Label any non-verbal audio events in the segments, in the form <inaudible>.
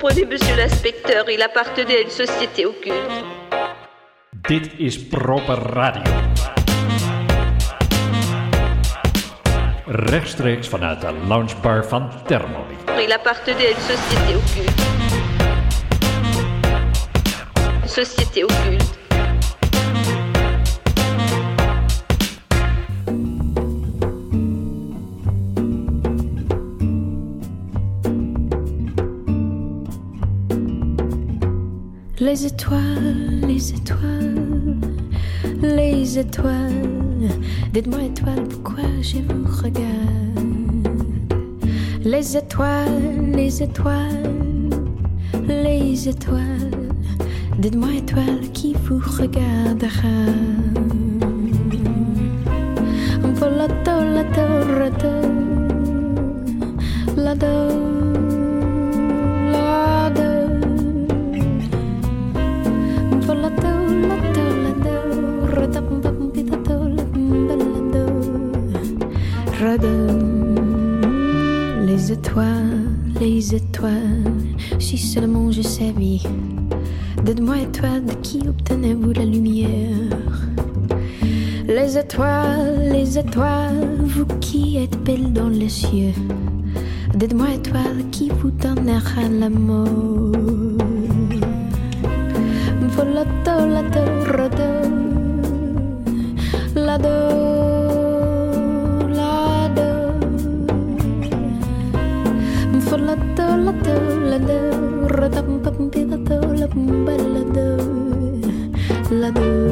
comprenez, monsieur l'inspecteur, il appartenait à une société occulte. Dit is proper radio. Rechtstreeks vanuit de loungebar van Thermomix. Il appartenait à une société occulte. Société occulte. Les étoiles, les étoiles, les étoiles. Dites-moi étoiles, pourquoi je vous regarde? Les étoiles, les étoiles, les étoiles. Dites-moi étoiles qui vous regardera? Les étoiles, les étoiles, si seulement je savais. Dites-moi, étoiles, de qui obtenez-vous la lumière. Les étoiles, les étoiles, vous qui êtes belles dans les cieux. Dites-moi, étoiles, qui vous donnera l'amour. Volato, rodo, lado. The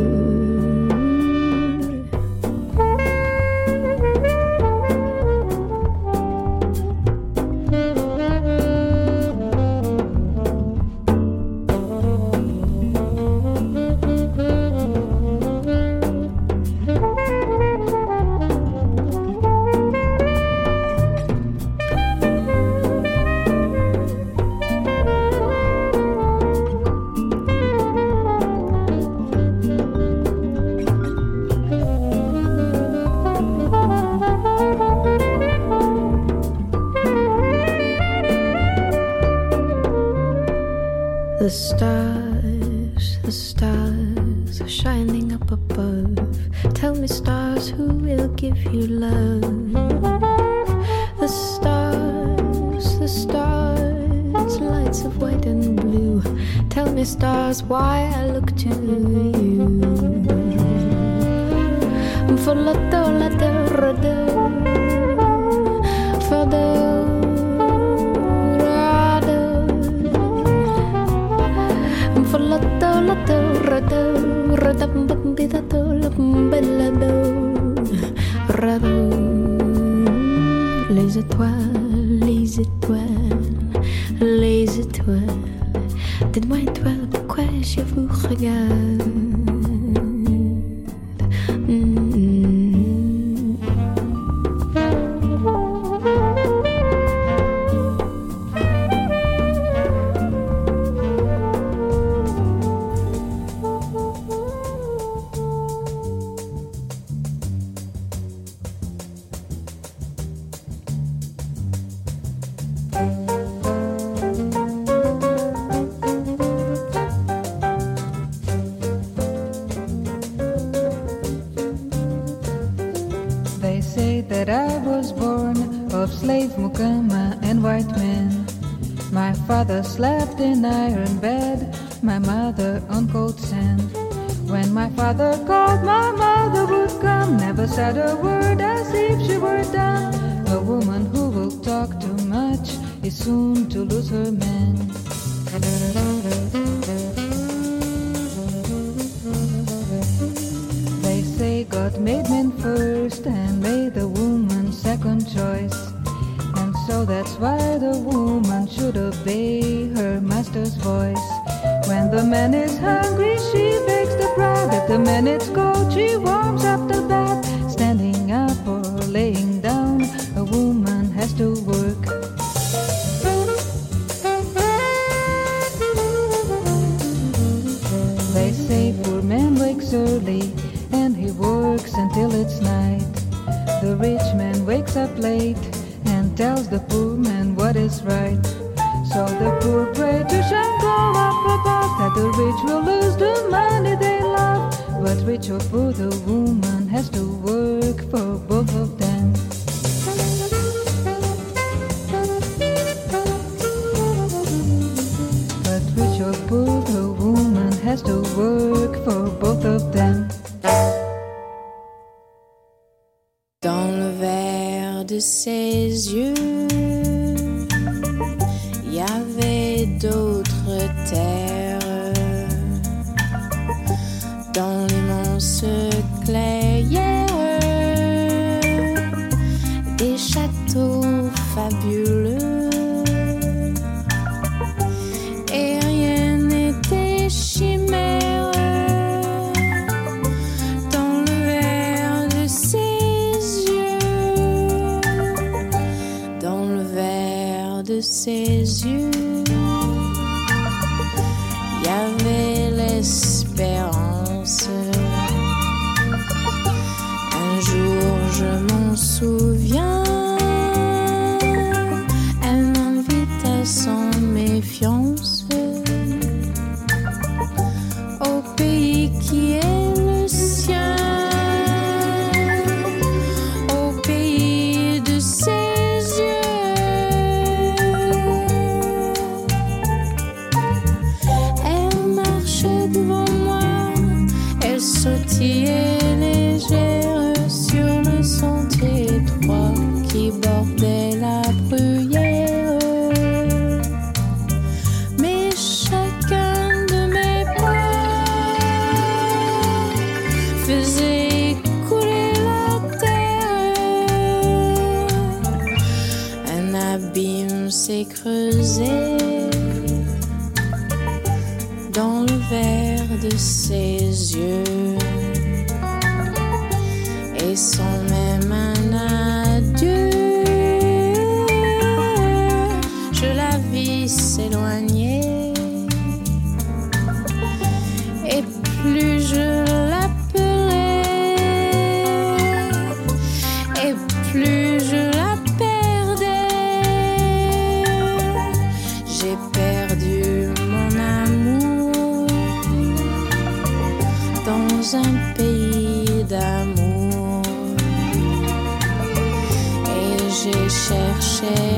that I was born of slave mukama and white men. My father slept in iron bed, my mother on cold sand. When my father called, my mother would come, never said a word as if she were dumb. A woman who will talk too much is soon to lose her man. They say God made men first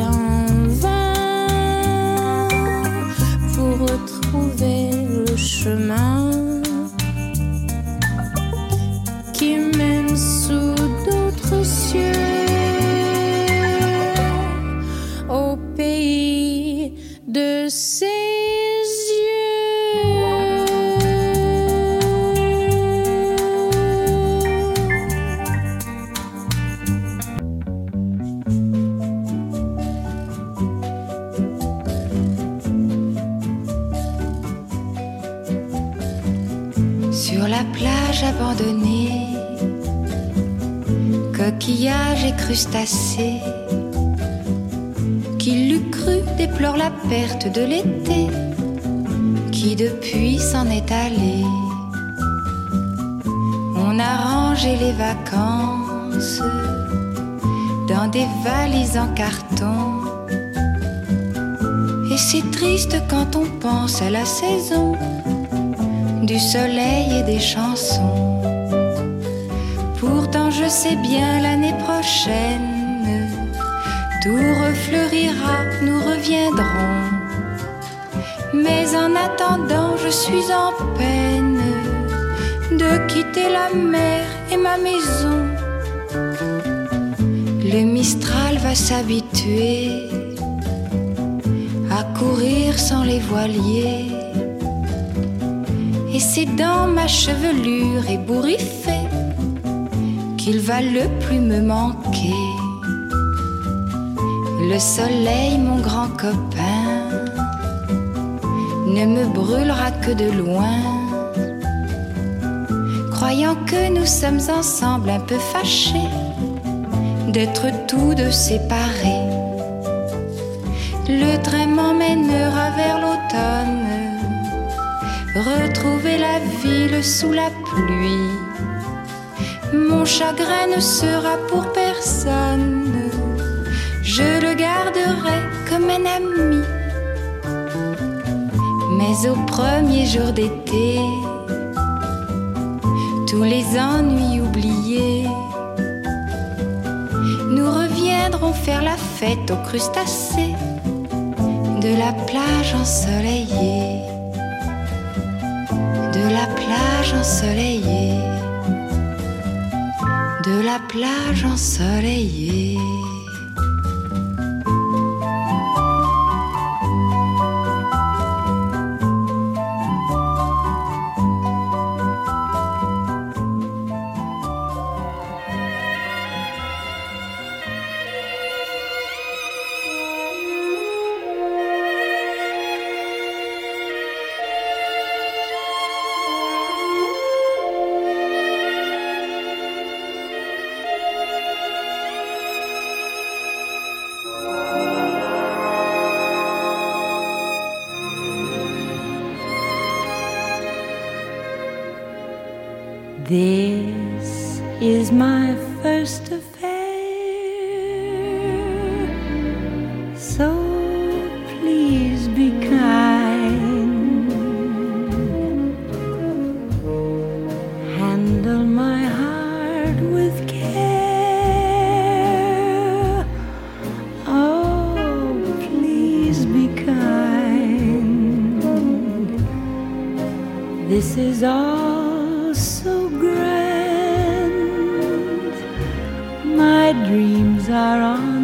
en vain pour retrouver le chemin perte de l'été, qui depuis s'en est allé. On a rangé les vacances dans des valises en carton. Et c'est triste quand on pense à la saison du soleil et des chansons. Pourtant je sais bien l'année prochaine, tout refleurira, Mais en attendant, je suis en peine de quitter la mer et ma maison. Le Mistral va s'habituer à courir sans les voiliers. Et c'est dans ma chevelure ébouriffée qu'il va le plus me manquer. Le soleil, mon grand copain, ne me brûlera que de loin. Croyant que nous sommes ensemble un peu fâchés d'être tous deux séparés. Le train m'emmènera vers l'automne retrouver la ville sous la pluie. Mon chagrin ne sera pour personne, je le garderai comme un ami. Mais au premier jour d'été, tous les ennuis oubliés, nous reviendrons faire la fête aux crustacés de la plage ensoleillée, de la plage ensoleillée, de la plage ensoleillée. are on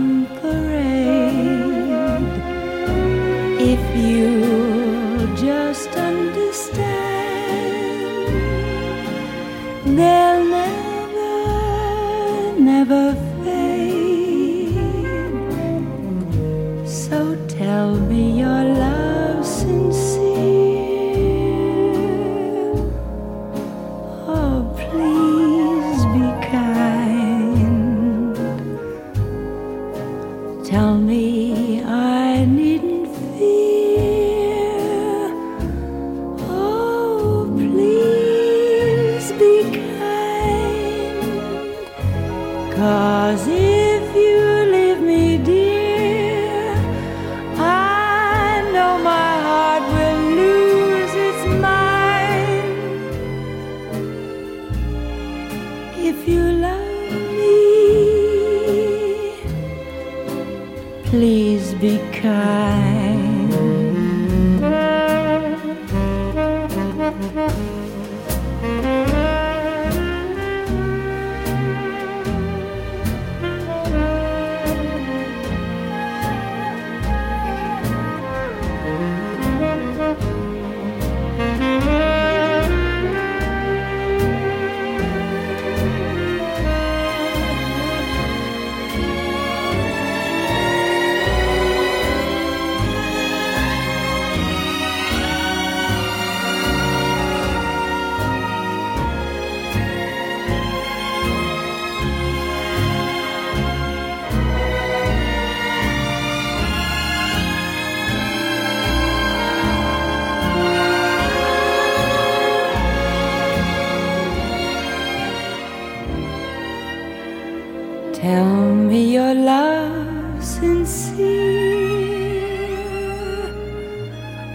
Tell me your love sincere.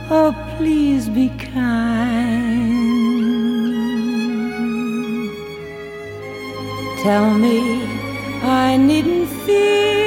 Oh, please be kind. Tell me I needn't fear.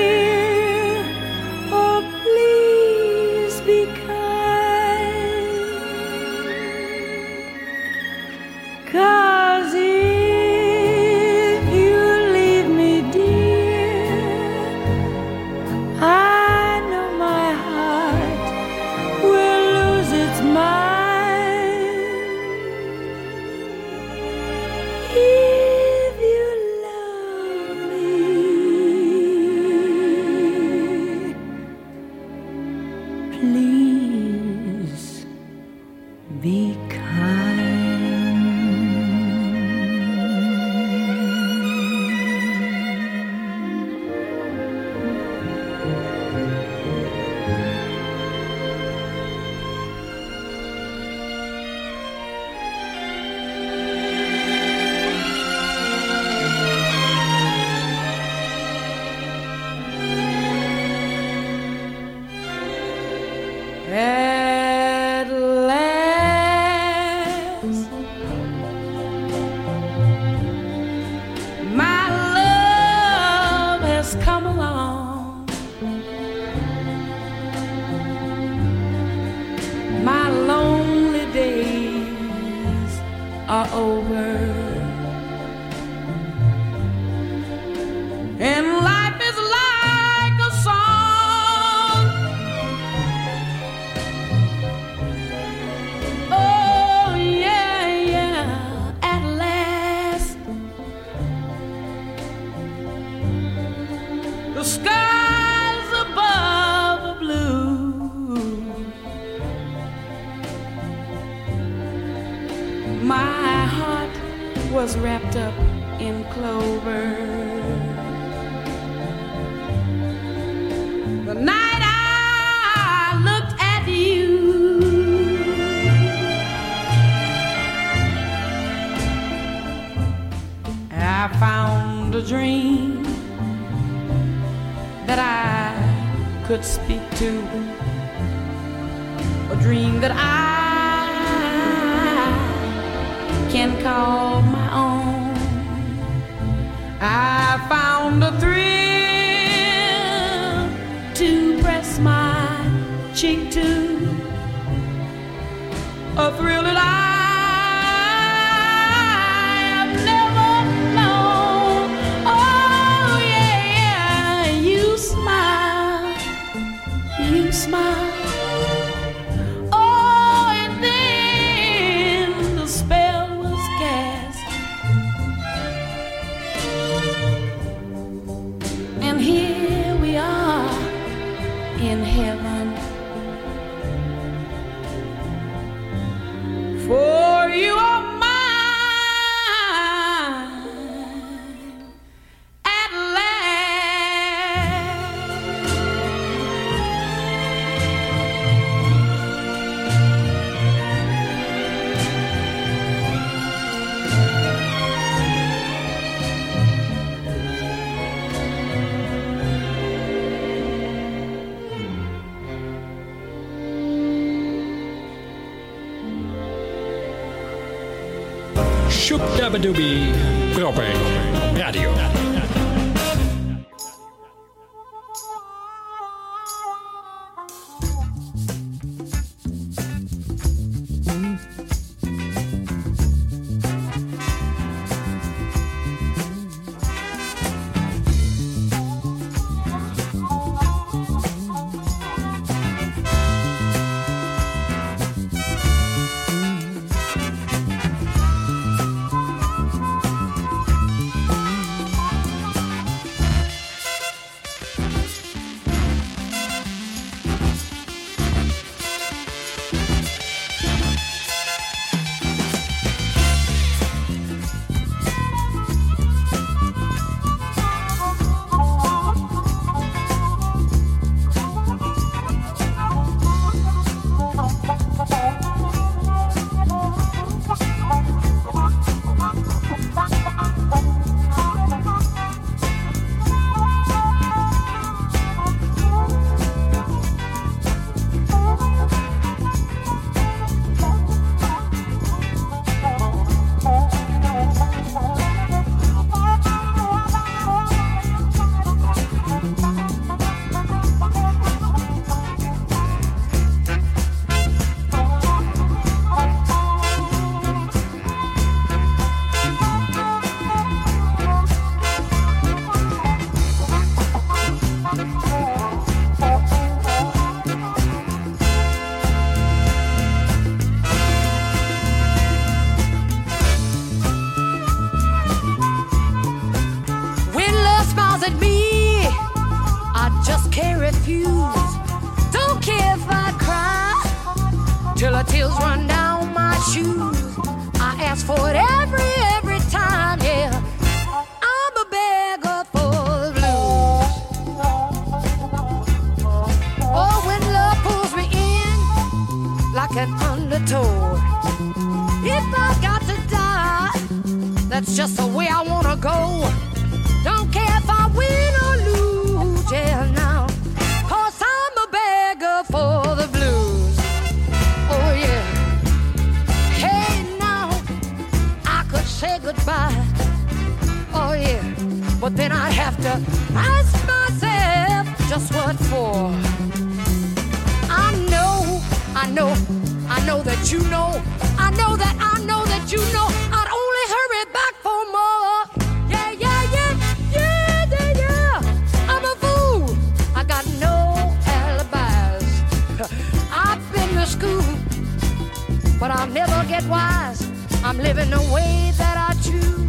Shoop Dabadooby Proper Radio. Refuse. Don't care if I cry till the tears run down my shoes. I ask for it every, every time, yeah. I'm a beggar for the blues. Oh, when love pulls me in like an undertow. If I got to die, that's just the way I wanna go. To ask myself just what for. I know, I know, I know that you know. I know that I know that you know. I'd only hurry back for more. Yeah, yeah, yeah, yeah, yeah, yeah. I'm a fool. I got no alibis. <laughs> I've been to school, but I'll never get wise. I'm living the way that I choose.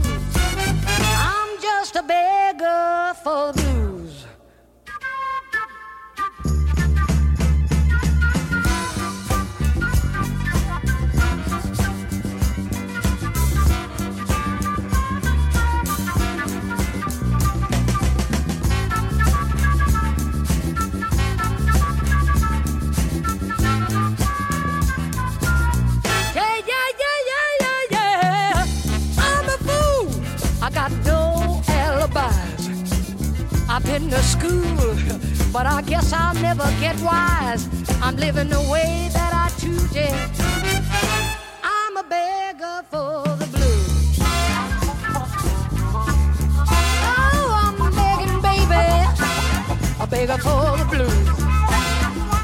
I'm just a beggar beggar for the blues.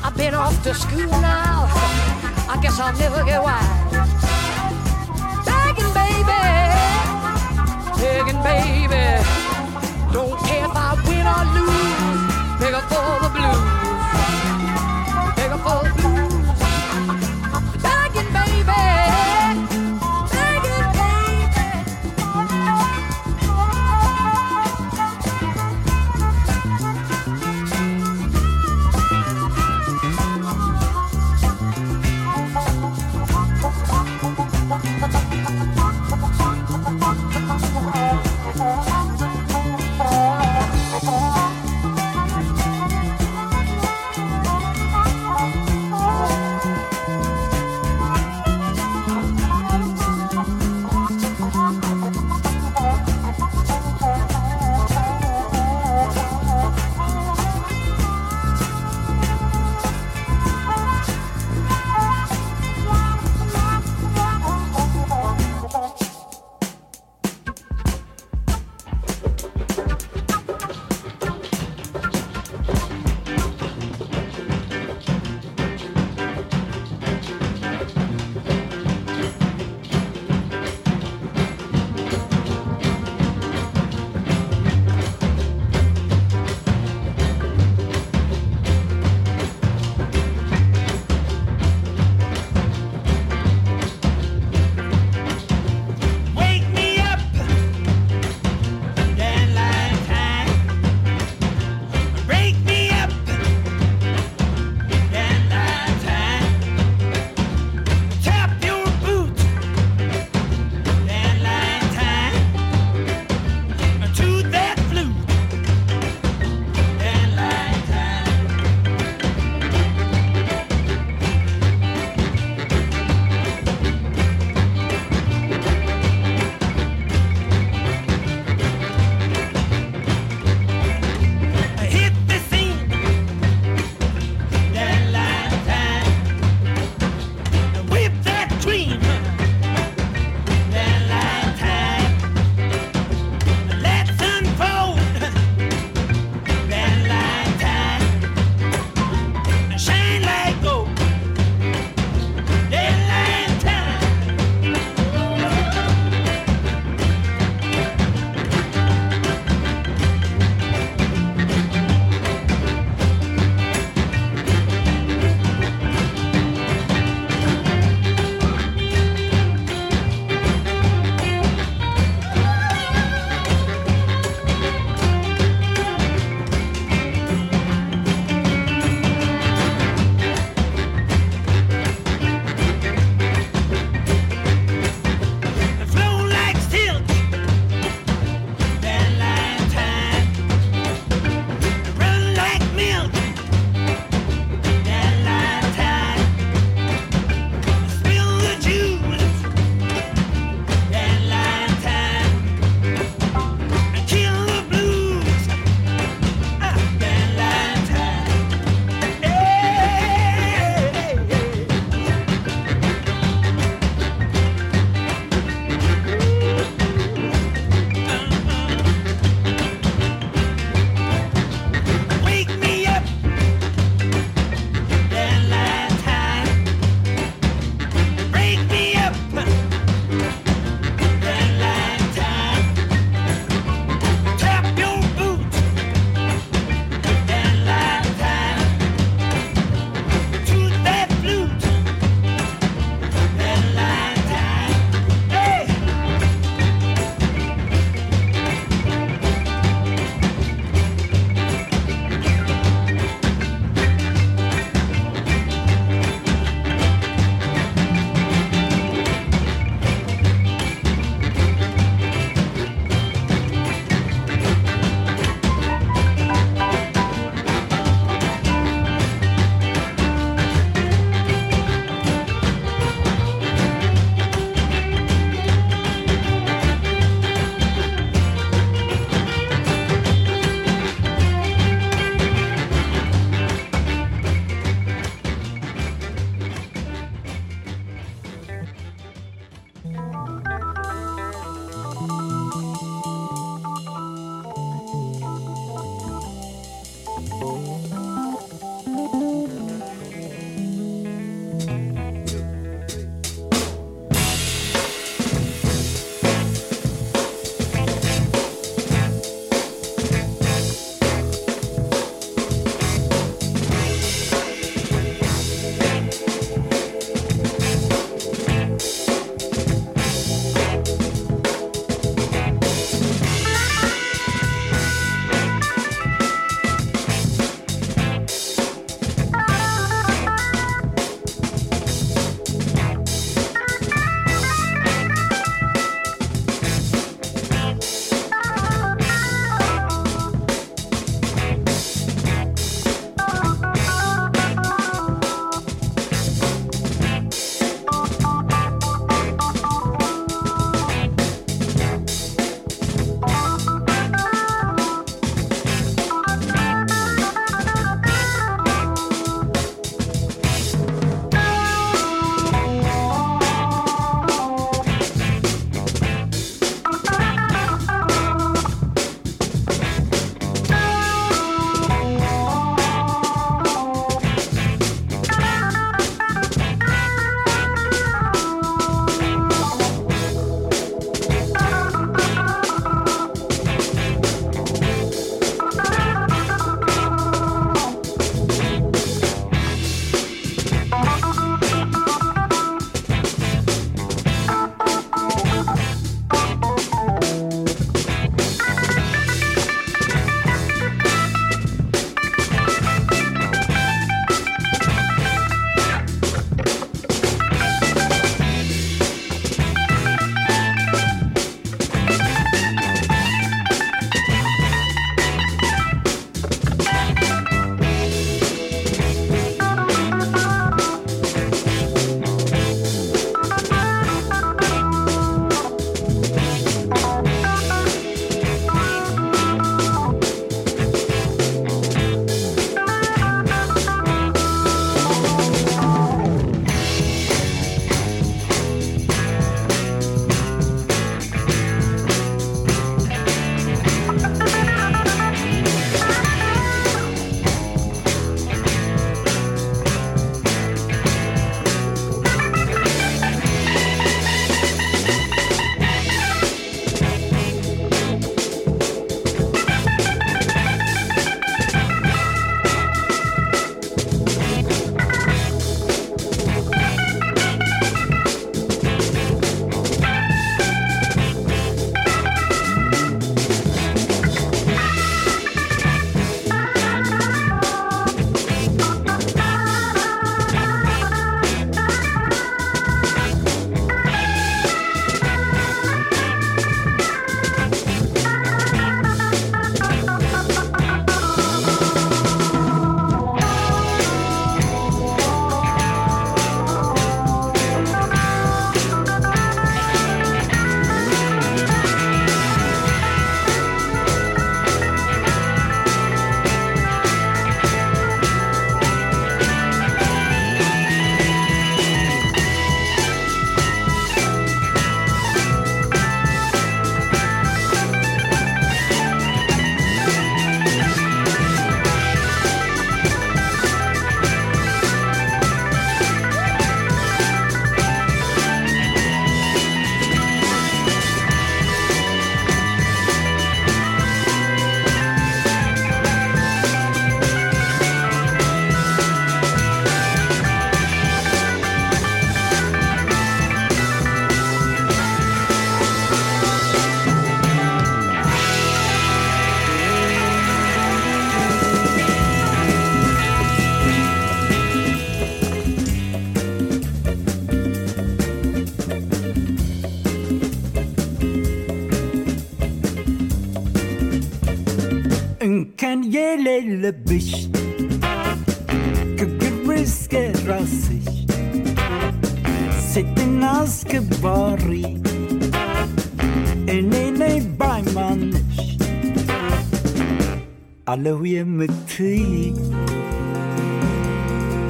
I've been off to school now. I guess I'll never get wise. Begging, baby, begging, baby. Don't care if I win or lose. Beggar for the blues.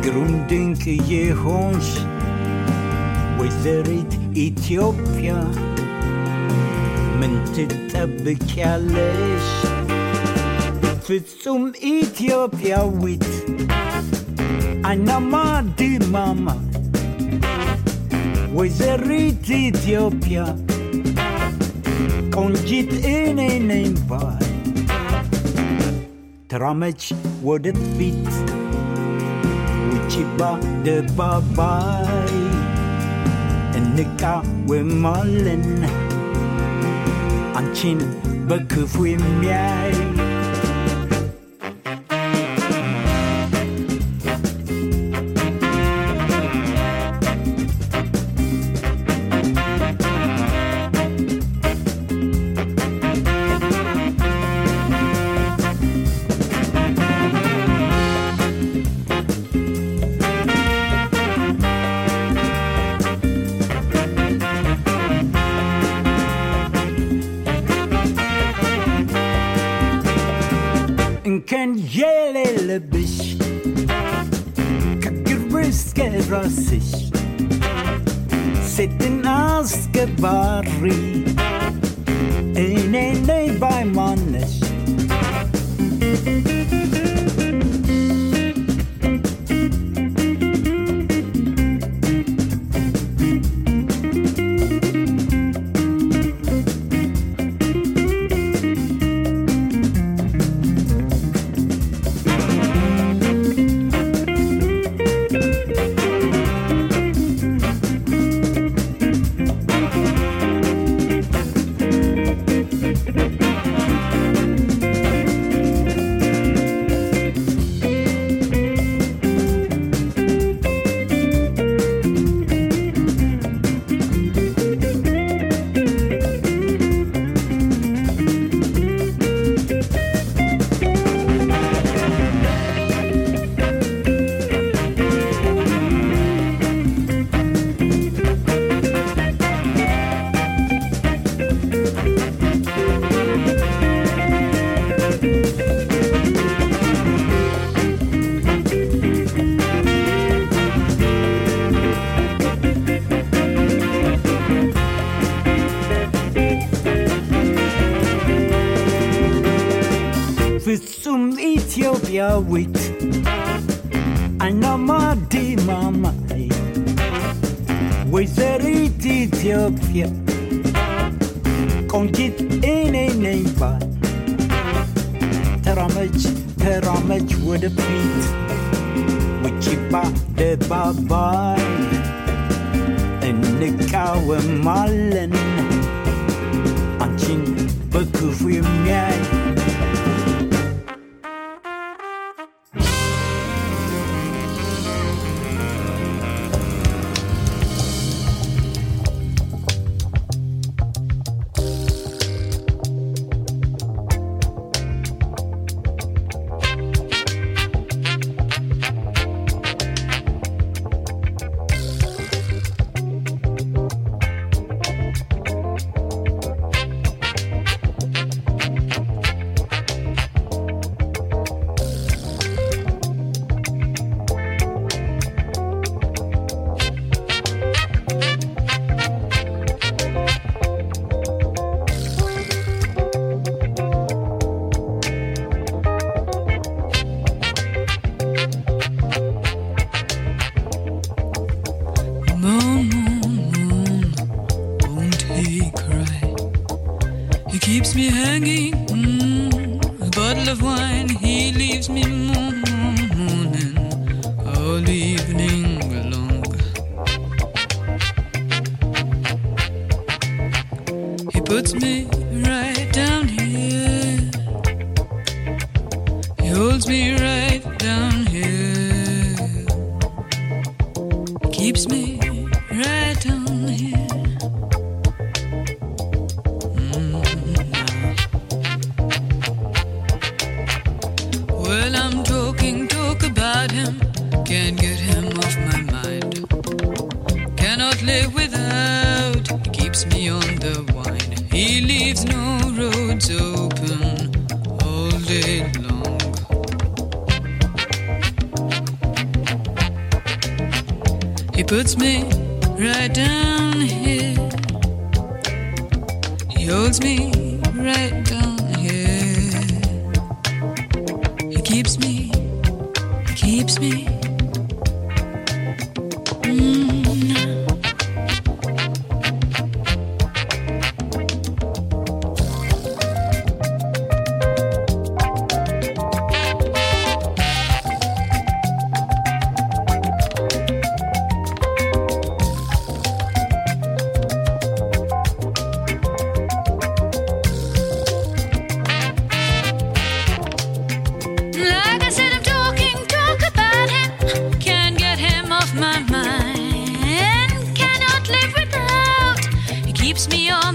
Grundinke je ons whether it Ethiopia ምን ትጠብቂያለሽ? ፍጹም ኢትዮጵያዊት አናማ ድማማ ወይዘሪት ኢትዮጵያ ቆንጂት እኔ ነኝ ባል ተራመች ወደፊት chiba de babai and nika we mollen an chin ba ku fui miai We.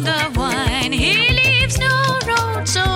the wine. He leaves no road so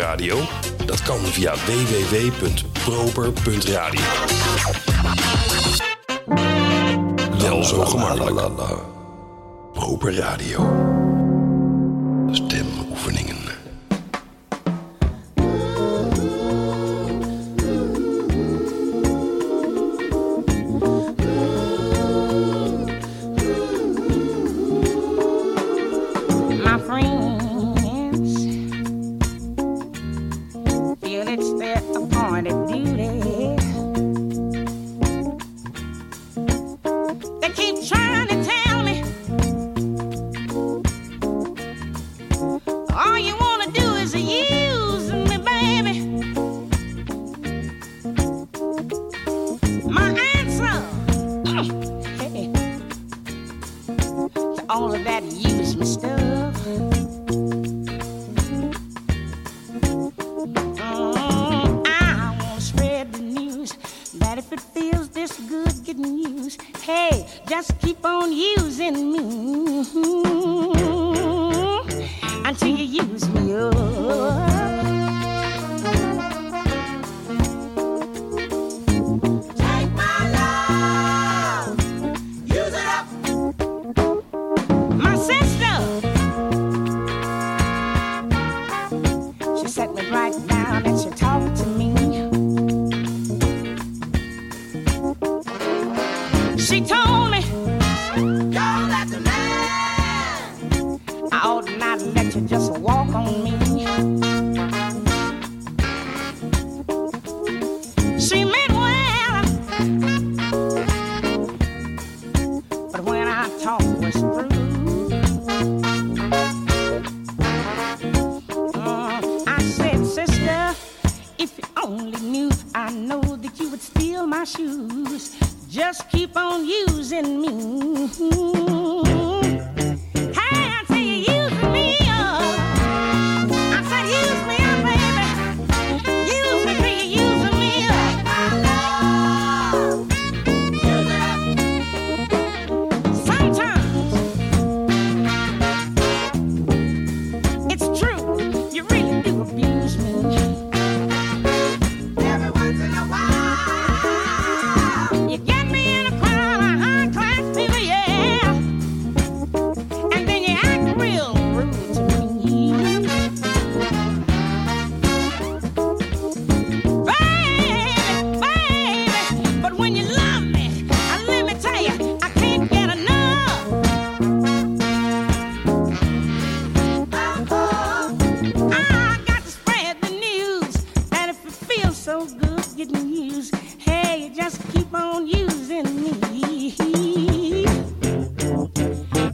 radio? Dat kan via www.proper.radio. Wel zo gemakkelijk. Proper Radio. feels this good getting used. Hey, just keep on using me until you use me up. so good getting used. Hey, you just keep on using me.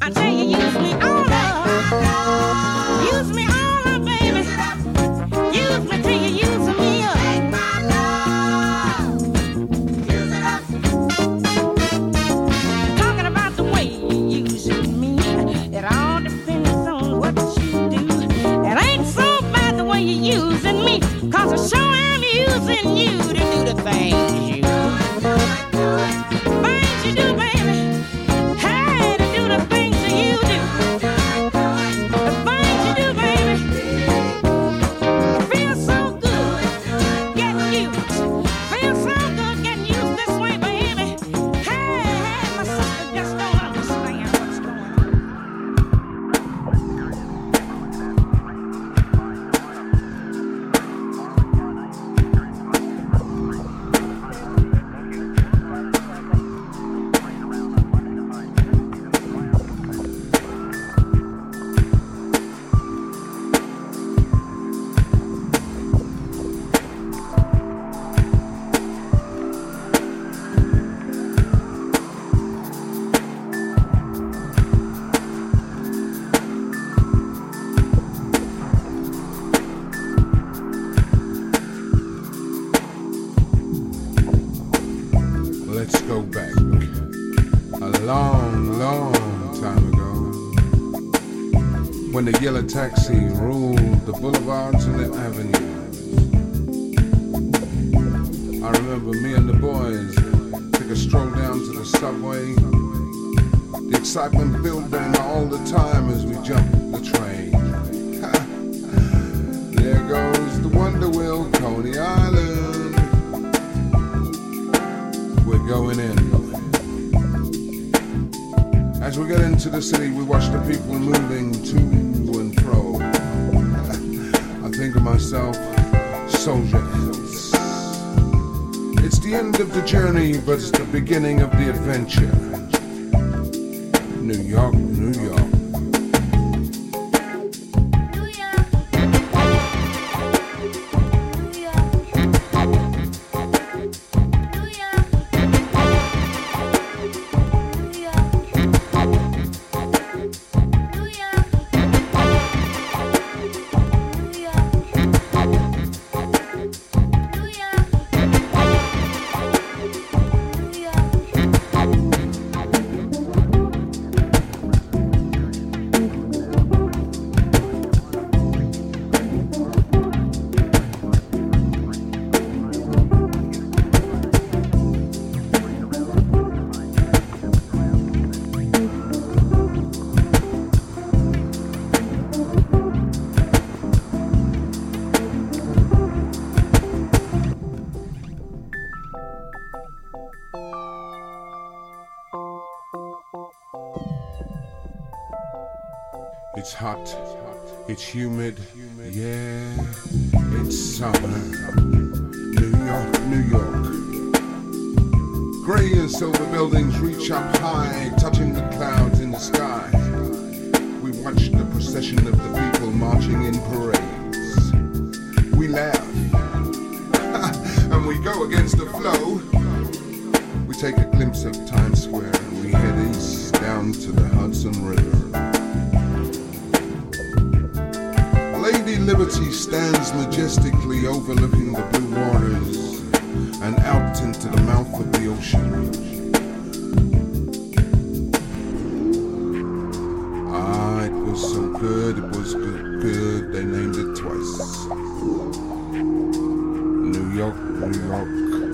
I tell you, use me all. Right. Yellow taxi ruled the boulevards and the avenues. I remember me and the boys took a stroll down to the subway. The excitement building all the time as we jumped the train. <laughs> there goes the Wonder Wheel, Coney Island. We're going in. As we get into the city, we watch the people moving to myself, soldier soldiers. It's the end of the journey, but it's the beginning of the adventure. New York, New York. Liberty stands majestically overlooking the blue waters and out into the mouth of the ocean. Ah, it was so good, it was good, good, they named it twice. New York, New York.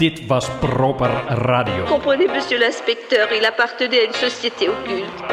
Dit was Proper Radio. Comprenez, monsieur l'inspecteur, il appartenait à une société occulte.